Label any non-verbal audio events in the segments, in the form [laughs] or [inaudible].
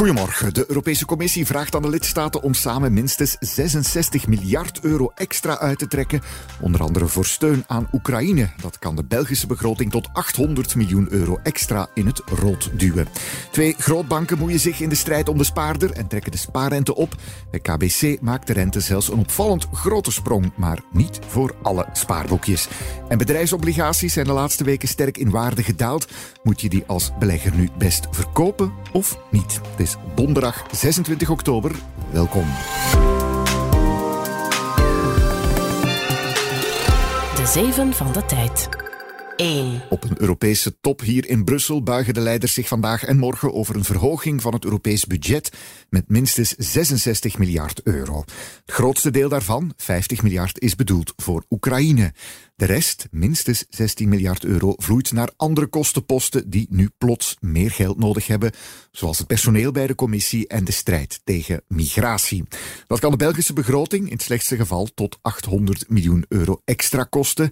Goedemorgen. De Europese Commissie vraagt aan de lidstaten om samen minstens 66 miljard euro extra uit te trekken. Onder andere voor steun aan Oekraïne. Dat kan de Belgische begroting tot 800 miljoen euro extra in het rood duwen. Twee grootbanken moeien zich in de strijd om de spaarder en trekken de spaarrente op. Bij KBC maakt de rente zelfs een opvallend grote sprong, maar niet voor alle spaarboekjes. En bedrijfsobligaties zijn de laatste weken sterk in waarde gedaald. Moet je die als belegger nu best verkopen of niet? Donderdag 26 oktober. Welkom. De Zeven van de Tijd. 1. Op een Europese top hier in Brussel buigen de leiders zich vandaag en morgen over een verhoging van het Europees budget met minstens 66 miljard euro. Het grootste deel daarvan, 50 miljard, is bedoeld voor Oekraïne. De rest, minstens 16 miljard euro, vloeit naar andere kostenposten die nu plots meer geld nodig hebben, zoals het personeel bij de commissie en de strijd tegen migratie. Dat kan de Belgische begroting in het slechtste geval tot 800 miljoen euro extra kosten.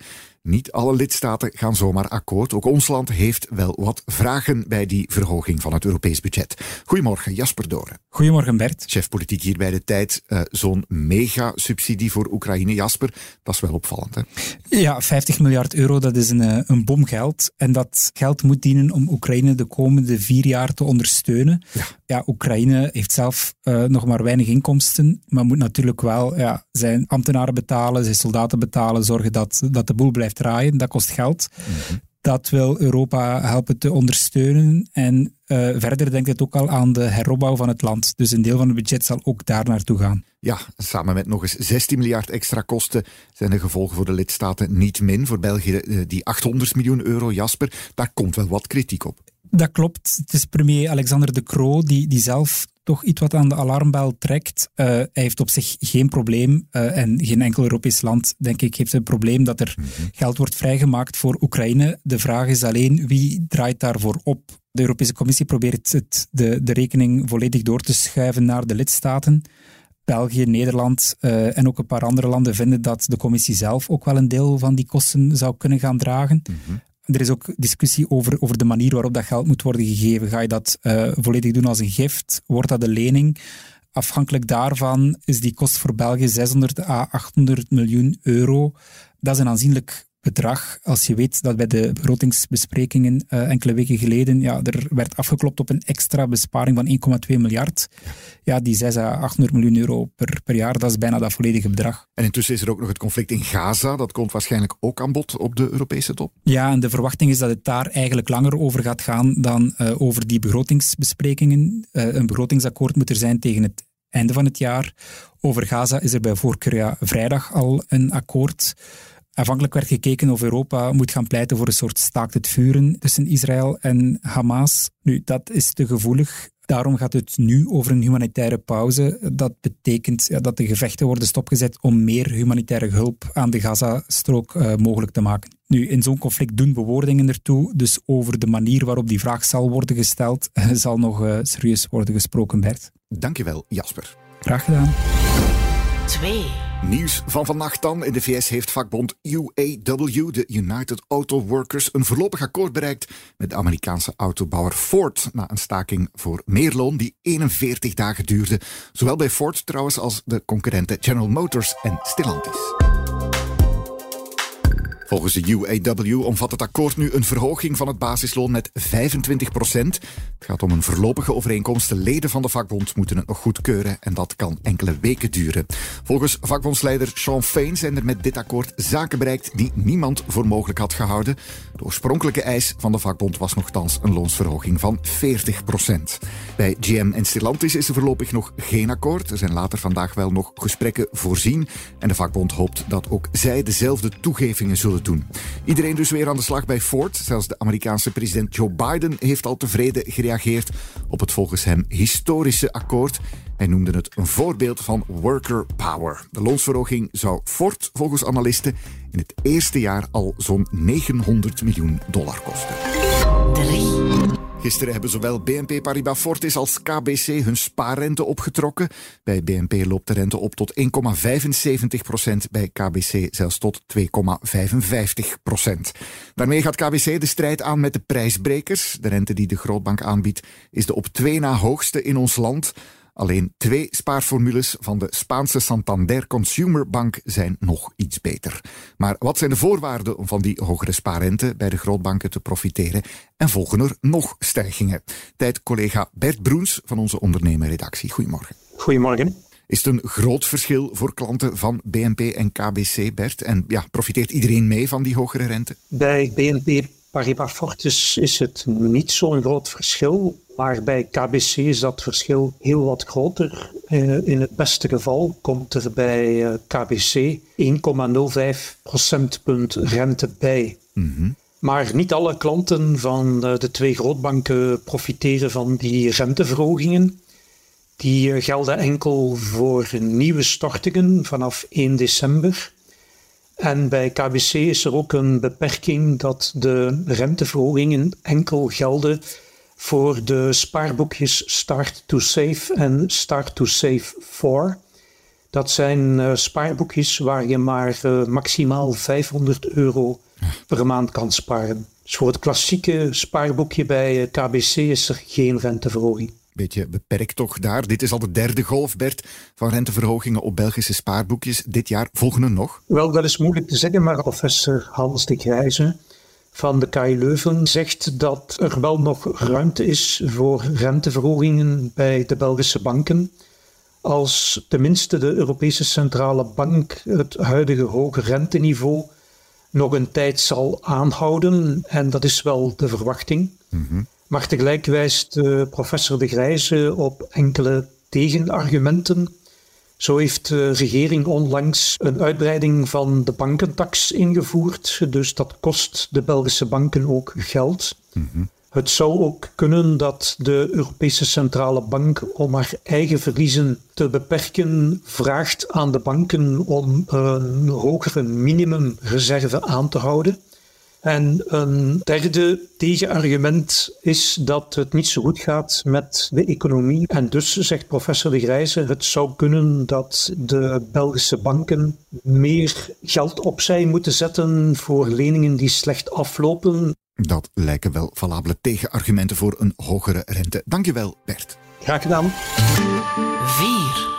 Niet alle lidstaten gaan zomaar akkoord. Ook ons land heeft wel wat vragen bij die verhoging van het Europees budget. Goedemorgen, Jasper Doren. Goedemorgen, Bert. Chef politiek hier bij de tijd. Uh, Zo'n mega-subsidie voor Oekraïne, Jasper, dat is wel opvallend. Hè? Ja, 50 miljard euro, dat is een, eh, een bom geld. En dat geld moet dienen om Oekraïne de komende vier jaar te ondersteunen. Ja, ja Oekraïne heeft zelf uh, nog maar weinig inkomsten, maar moet natuurlijk wel ja, zijn ambtenaren betalen, zijn soldaten betalen, zorgen dat, dat de boel blijft draaien. Dat kost geld. Mm -hmm. Dat wil Europa helpen te ondersteunen. En uh, verder denkt het ook al aan de heropbouw van het land. Dus een deel van het budget zal ook daar naartoe gaan. Ja, samen met nog eens 16 miljard extra kosten zijn de gevolgen voor de lidstaten niet min. Voor België die 800 miljoen euro, Jasper, daar komt wel wat kritiek op. Dat klopt. Het is premier Alexander De Croo die, die zelf toch iets wat aan de alarmbel trekt. Uh, hij heeft op zich geen probleem, uh, en geen enkel Europees land, denk ik, heeft een probleem dat er -hmm. geld wordt vrijgemaakt voor Oekraïne. De vraag is alleen, wie draait daarvoor op? De Europese Commissie probeert het, de, de rekening volledig door te schuiven naar de lidstaten. België, Nederland uh, en ook een paar andere landen vinden dat de commissie zelf ook wel een deel van die kosten zou kunnen gaan dragen. -hmm. Er is ook discussie over, over de manier waarop dat geld moet worden gegeven. Ga je dat uh, volledig doen als een gift? Wordt dat een lening? Afhankelijk daarvan is die kost voor België 600 à 800 miljoen euro. Dat is een aanzienlijk bedrag. Als je weet dat bij de begrotingsbesprekingen uh, enkele weken geleden ja, er werd afgeklopt op een extra besparing van 1,2 miljard. Ja, die 6 à 800 miljoen euro per, per jaar, dat is bijna dat volledige bedrag. En intussen is er ook nog het conflict in Gaza. Dat komt waarschijnlijk ook aan bod op de Europese top. Ja, en de verwachting is dat het daar eigenlijk langer over gaat gaan dan uh, over die begrotingsbesprekingen. Uh, een begrotingsakkoord moet er zijn tegen het einde van het jaar. Over Gaza is er bij voorkeur ja, vrijdag al een akkoord. Aanvankelijk werd gekeken of Europa moet gaan pleiten voor een soort staakt het vuren tussen Israël en Hamas. Nu, dat is te gevoelig. Daarom gaat het nu over een humanitaire pauze. Dat betekent ja, dat de gevechten worden stopgezet om meer humanitaire hulp aan de Gazastrook uh, mogelijk te maken. Nu, in zo'n conflict doen bewoordingen ertoe, dus over de manier waarop die vraag zal worden gesteld, [laughs] zal nog uh, serieus worden gesproken, Bert. Dankjewel, Jasper. Graag gedaan. 2. Nieuws van vannacht dan. In de VS heeft vakbond UAW, de United Auto Workers, een voorlopig akkoord bereikt met de Amerikaanse autobouwer Ford na een staking voor meer loon die 41 dagen duurde. Zowel bij Ford trouwens als de concurrenten General Motors en Stellantis. Volgens de UAW omvat het akkoord nu een verhoging van het basisloon met 25 procent. Het gaat om een voorlopige overeenkomst. De leden van de vakbond moeten het nog goedkeuren en dat kan enkele weken duren. Volgens vakbondsleider Sean Fain zijn er met dit akkoord zaken bereikt die niemand voor mogelijk had gehouden. De oorspronkelijke eis van de vakbond was nogthans een loonsverhoging van 40 procent. Bij GM en Stellantis is er voorlopig nog geen akkoord. Er zijn later vandaag wel nog gesprekken voorzien en de vakbond hoopt dat ook zij dezelfde toegevingen zullen doen. Iedereen dus weer aan de slag bij Ford. Zelfs de Amerikaanse president Joe Biden heeft al tevreden gereageerd op het volgens hem historische akkoord. Hij noemde het een voorbeeld van worker power. De loonsverhoging zou Ford volgens analisten in het eerste jaar al zo'n 900 miljoen dollar kosten. Gisteren hebben zowel BNP Paribas Fortis als KBC hun spaarrente opgetrokken. Bij BNP loopt de rente op tot 1,75 procent, bij KBC zelfs tot 2,55 procent. Daarmee gaat KBC de strijd aan met de prijsbrekers. De rente die de grootbank aanbiedt is de op twee na hoogste in ons land. Alleen twee spaarformules van de Spaanse Santander Consumer Bank zijn nog iets beter. Maar wat zijn de voorwaarden om van die hogere spaarrente bij de grootbanken te profiteren? En volgen er nog stijgingen? Tijd collega Bert Broens van onze ondernemerredactie. Goedemorgen. Goedemorgen. Is het een groot verschil voor klanten van BNP en KBC, Bert? En ja, profiteert iedereen mee van die hogere rente? Bij BNP Paribas Fortis is het niet zo'n groot verschil. Maar bij KBC is dat verschil heel wat groter. Eh, in het beste geval komt er bij eh, KBC 1,05 procentpunt rente bij. Mhm. Maar niet alle klanten van eh, de twee grootbanken profiteren van die renteverhogingen. Die gelden enkel voor nieuwe stortingen vanaf 1 december. En bij KBC is er ook een beperking dat de renteverhogingen enkel gelden voor de spaarboekjes Start to Save en Start to Save for. Dat zijn uh, spaarboekjes waar je maar uh, maximaal 500 euro per maand kan sparen. Dus voor het klassieke spaarboekje bij eh, KBC is er geen renteverhoging. Beetje beperkt toch daar. Dit is al de derde golf, Bert, van renteverhogingen op Belgische spaarboekjes. Dit jaar volgen er nog? Wel, dat is moeilijk te zeggen, maar professor Hans de Grijze van de KU Leuven zegt dat er wel nog ruimte is voor renteverhogingen bij de Belgische banken. Als tenminste de Europese Centrale Bank het huidige hoge renteniveau nog een tijd zal aanhouden, en dat is wel de verwachting. Mhm. Maar tegelijk wijst professor De Grijze op enkele tegenargumenten zo heeft de regering onlangs een uitbreiding van de bankentax ingevoerd. Dus dat kost de Belgische banken ook geld. Mhm. Het zou ook kunnen dat de Europese Centrale Bank, om haar eigen verliezen te beperken, vraagt aan de banken om een hogere minimumreserve aan te houden. En een derde tegenargument is dat het niet zo goed gaat met de economie. En dus, zegt professor De Grijze, het zou kunnen dat de Belgische banken meer geld opzij moeten zetten voor leningen die slecht aflopen. Dat lijken wel valabele tegenargumenten voor een hogere rente. Dankjewel, Bert. Graag gedaan.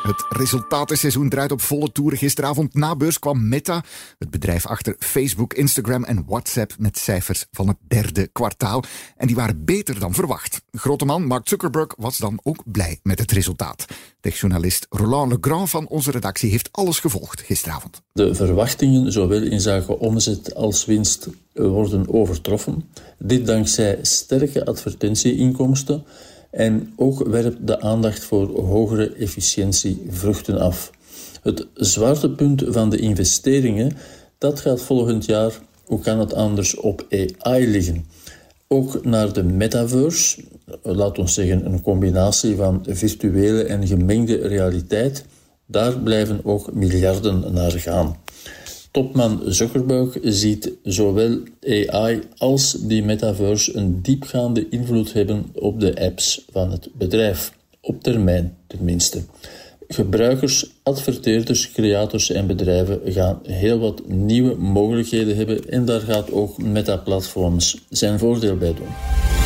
4. Het resultatenseizoen draait op volle toeren. Gisteravond na beurs kwam Meta, het bedrijf achter Facebook, Instagram en WhatsApp, met cijfers van het derde kwartaal. En die waren beter dan verwacht. Grote man Mark Zuckerberg was dan ook blij met het resultaat. Techjournalist Roland Legrand van onze redactie heeft alles gevolgd gisteravond. De verwachtingen, zowel in zaken omzet als winst, worden overtroffen. Dit dankzij sterke advertentieinkomsten en ook werpt de aandacht voor hogere efficiëntie vruchten af. Het zwaartepunt van de investeringen, dat gaat volgend jaar, hoe kan het anders, op AI liggen. Ook naar de metaverse, laat ons zeggen een combinatie van virtuele en gemengde realiteit, daar blijven ook miljarden naar gaan. Topman Zuckerberg ziet zowel AI als die metaverse een diepgaande invloed hebben op de apps van het bedrijf. Op termijn tenminste. Gebruikers, adverteerders, creators en bedrijven gaan heel wat nieuwe mogelijkheden hebben en daar gaat ook Meta Platforms zijn voordeel bij doen.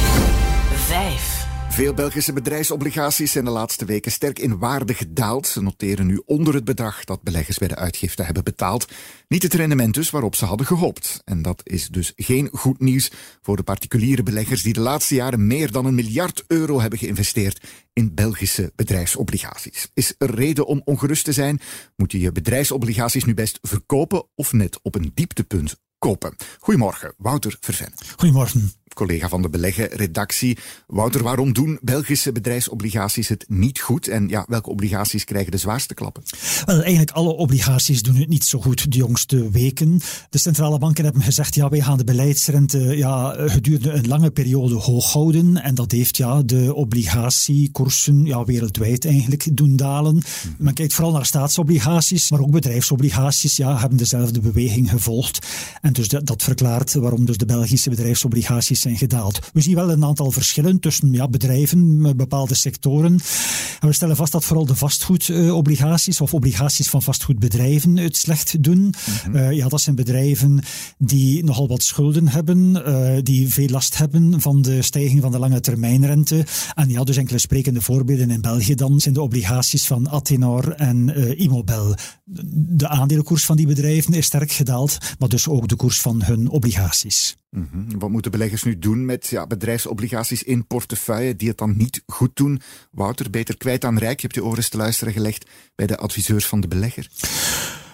Veel Belgische bedrijfsobligaties zijn de laatste weken sterk in waarde gedaald. Ze noteren nu onder het bedrag dat beleggers bij de uitgifte hebben betaald. Niet het rendement dus waarop ze hadden gehoopt. En dat is dus geen goed nieuws voor de particuliere beleggers die de laatste jaren meer dan een miljard euro hebben geïnvesteerd in Belgische bedrijfsobligaties. Is er reden om ongerust te zijn? Moet je je bedrijfsobligaties nu best verkopen of net op een dieptepunt kopen. Goedemorgen, Wouter Verven. Goedemorgen collega van de beleggen-redactie. Wouter, waarom doen Belgische bedrijfsobligaties het niet goed? En ja, welke obligaties krijgen de zwaarste klappen? Wel, eigenlijk alle obligaties doen het niet zo goed de jongste weken. De centrale banken hebben gezegd, ja, wij gaan de beleidsrente ja, gedurende een lange periode hoog houden. En dat heeft ja, de obligatiekoersen ja, wereldwijd eigenlijk doen dalen. Mhm. Men kijkt vooral naar staatsobligaties, maar ook bedrijfsobligaties ja, hebben dezelfde beweging gevolgd. En dus dat, dat verklaart waarom dus de Belgische bedrijfsobligaties zijn gedaald. We zien wel een aantal verschillen tussen ja, bedrijven, met bepaalde sectoren. En we stellen vast dat vooral de vastgoedobligaties of obligaties van vastgoedbedrijven het slecht doen. Mhm. Eh, ja, dat zijn bedrijven die nogal wat schulden hebben, uh, die veel last hebben van de stijging van de lange termijnrente. En ja, dus enkele sprekende voorbeelden in België dan zijn de obligaties van Athenor en uh, Immobel. De aandelenkoers van die bedrijven is sterk gedaald, maar dus ook de koers van hun obligaties. Mhm. Wat moeten beleggers nu doen met ja, bedrijfsobligaties in portefeuille die het dan niet goed doen? Wouter, beter kwijt aan rijk. Je hebt je oren te luisteren gelegd bij de adviseurs van de belegger.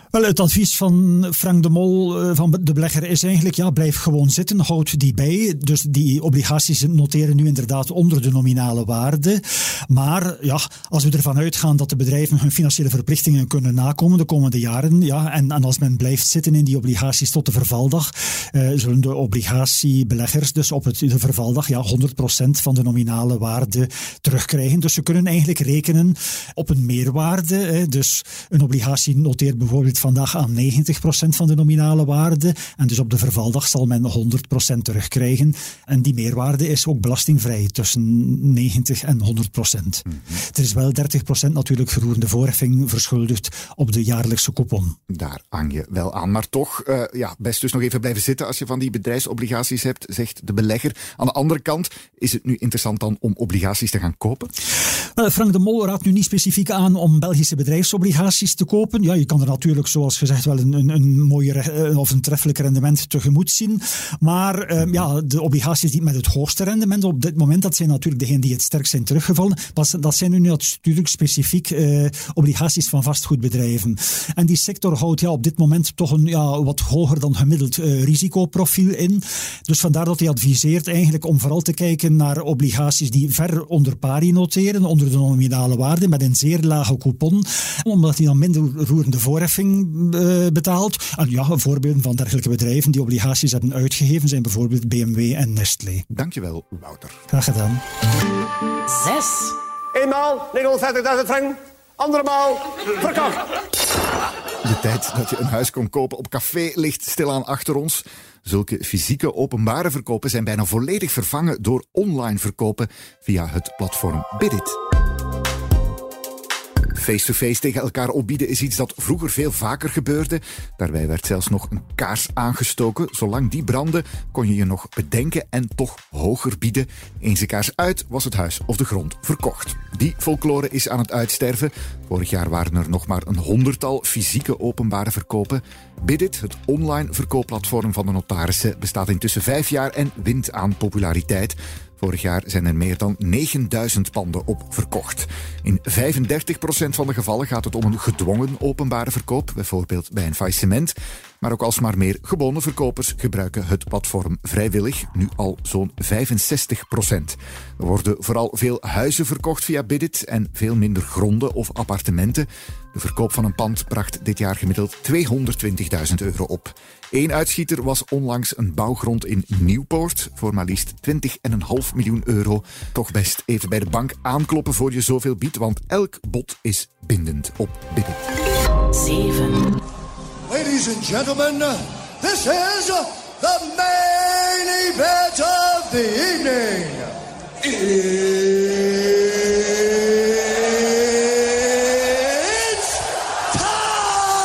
Wel, het advies van Frank de Mol eh, van de belegger is eigenlijk, ja, blijf gewoon zitten, houd die bij. Dus die obligaties noteren nu inderdaad onder de nominale waarde. Maar ja, als we ervan uitgaan dat de bedrijven hun financiële verplichtingen kunnen nakomen de komende jaren, ja, en, en als men blijft zitten in die obligaties tot de vervaldag, eh, zullen de obligatiebeleggers dus op het, de vervaldag ja, 100% van de nominale waarde terugkrijgen. Dus ze kunnen eigenlijk rekenen op een meerwaarde. Dus een obligatie noteert bijvoorbeeld vandaag aan 90% van de nominale waarde. En dus op de vervaldag zal men 100% terugkrijgen. En die meerwaarde is ook belastingvrij tussen 90 en 100%. Mm Er is wel 30% natuurlijk verroerende voorheffing verschuldigd op de jaarlijkse coupon. Daar hang je wel aan. Maar toch, uh, ja, best dus nog even blijven zitten als je van die bedrijfsobligaties hebt, zegt de belegger. Aan de andere kant, is het nu interessant dan om obligaties te gaan kopen? Wel, Frank de Mol raadt nu niet specifiek aan om Belgische bedrijfsobligaties te kopen. Ja, je kan er natuurlijk zoals gezegd, wel een, een, een eh, of een treffelijk rendement tegemoet zien. Maar ehm, ja, de obligaties die met het hoogste rendement op dit moment, dat zijn natuurlijk degenen die het sterkst zijn teruggevallen. Dat zijn nu natuurlijk specifiek uh, obligaties van vastgoedbedrijven. En die sector houdt ja, op dit moment toch een ja, wat hoger dan gemiddeld uh, risicoprofiel in. Dus vandaar dat hij adviseert eigenlijk om vooral te kijken naar obligaties die ver onder pari noteren, onder de nominale waarde, met een zeer lage coupon, omdat die dan minder roerende voorheffing betaald. En ja, voorbeelden van dergelijke bedrijven die obligaties hebben uitgegeven zijn bijvoorbeeld BMW en Nestlé. Dankjewel, Wouter. Graag gedaan. Zes. Eenmaal 950.000 frank, andermaal verkocht. De tijd dat je een huis kon kopen op café ligt stilaan achter ons. Zulke fysieke openbare verkopen zijn bijna volledig vervangen door online verkopen via het platform Bidit. Face-to-face tegen elkaar opbieden is iets dat vroeger veel vaker gebeurde. Daarbij werd zelfs nog een kaars aangestoken. Zolang die brandde, kon je je nog bedenken en toch hoger bieden. Eens de kaars uit, was het huis of de grond verkocht. Die folklore is aan het uitsterven. Vorig jaar waren er nog maar een honderdtal fysieke openbare verkopen. Bidit, het online verkoopplatform van de notarissen, bestaat intussen vijf jaar en wint aan populariteit. Vorig jaar zijn er meer dan 9000 panden op verkocht. In 35% van de gevallen gaat het om een gedwongen openbare verkoop, bijvoorbeeld bij een faillissement. Maar ook alsmaar meer gewone verkopers gebruiken het platform vrijwillig, nu al zo'n 65 procent. Er worden vooral veel huizen verkocht via Bidit en veel minder gronden of appartementen. De verkoop van een pand bracht dit jaar gemiddeld 220.000 euro op. Eén uitschieter was onlangs een bouwgrond in Nieuwpoort voor maar liefst 20,5 miljoen euro. Toch best even bij de bank aankloppen voor je zoveel biedt, want elk bod is bindend op Bidit. 7. Ladies and gentlemen, this is the main event of the evening. It's time!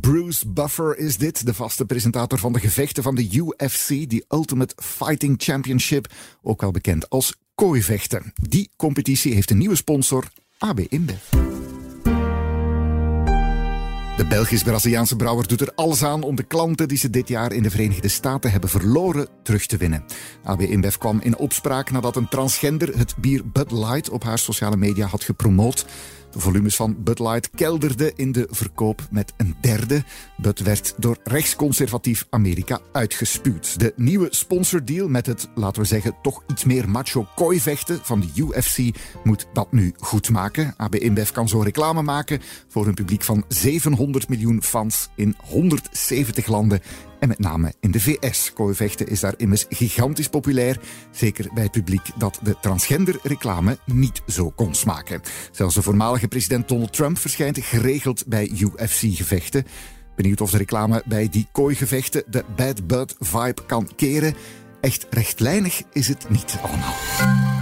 Bruce Buffer is dit, de vaste presentator van de gevechten van de UFC, de Ultimate Fighting Championship, ook wel bekend als kooivechten. Die competitie heeft een nieuwe sponsor, AB InBev. De Belgisch-Braziliaanse brouwer doet er alles aan om de klanten die ze dit jaar in de Verenigde Staten hebben verloren terug te winnen. AB InBev kwam in opspraak nadat een transgender het bier Bud Light op haar sociale media had gepromoot. De volumes van Bud Light kelderden in de verkoop met een derde. Bud werd door rechtsconservatief Amerika uitgespuwd. De nieuwe sponsordeal met het, laten we zeggen, toch iets meer macho kooivechten van de UFC moet dat nu goed maken. AB InBev kan zo reclame maken voor een publiek van 700 miljoen fans in 170 landen en met name in de VS. Kooivechten is daar immers gigantisch populair. Zeker bij het publiek dat de transgender-reclame niet zo kon smaken. Zelfs de voormalige president Donald Trump verschijnt geregeld bij UFC-gevechten. Benieuwd of de reclame bij die kooigevechten de Bad Bud vibe kan keren. Echt rechtlijnig is het niet allemaal.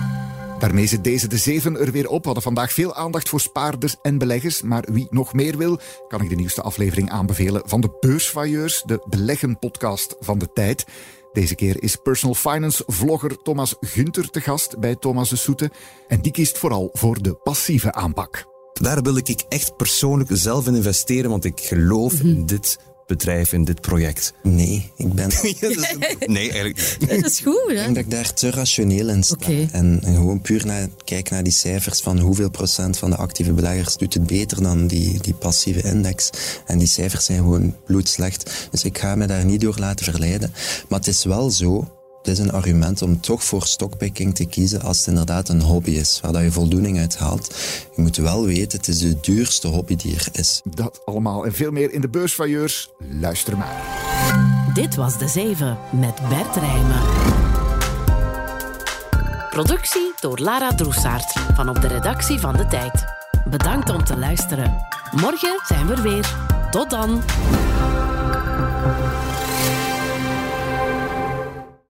Daarmee zit deze de zeven er weer op. We hadden vandaag veel aandacht voor spaarders en beleggers. Maar wie nog meer wil, kan ik de nieuwste aflevering aanbevelen van de Beursvailleurs, de beleggen-podcast van de tijd. Deze keer is personal finance vlogger Thomas Gunter te gast bij Thomas de Soete. En die kiest vooral voor de passieve aanpak. Daar wil ik echt persoonlijk zelf in investeren, want ik geloof in dit bedrijf in dit project? Nee, ik ben... [laughs] [laughs] nee, eigenlijk Dat is goed, hè? Ik denk dat ik daar te rationeel in sta. Oké. En, en gewoon puur naar, kijken naar die cijfers van hoeveel procent van de actieve beleggers doet het beter dan die, die passieve index. En die cijfers zijn gewoon bloedslecht. Dus ik ga me daar niet door laten verleiden. Maar het is wel zo het is een argument om toch voor stockpicking te kiezen als het inderdaad een hobby is, waar dat je voldoening uit haalt. Je moet wel weten, het is de duurste hobby die er is. Dat allemaal en veel meer in de beursvailleurs. Luister maar. Dit was De Zeven met Bert Rijmen. Productie door Lara Droesaert van op de redactie van De Tijd. Bedankt om te luisteren. Morgen zijn we er weer. Tot dan.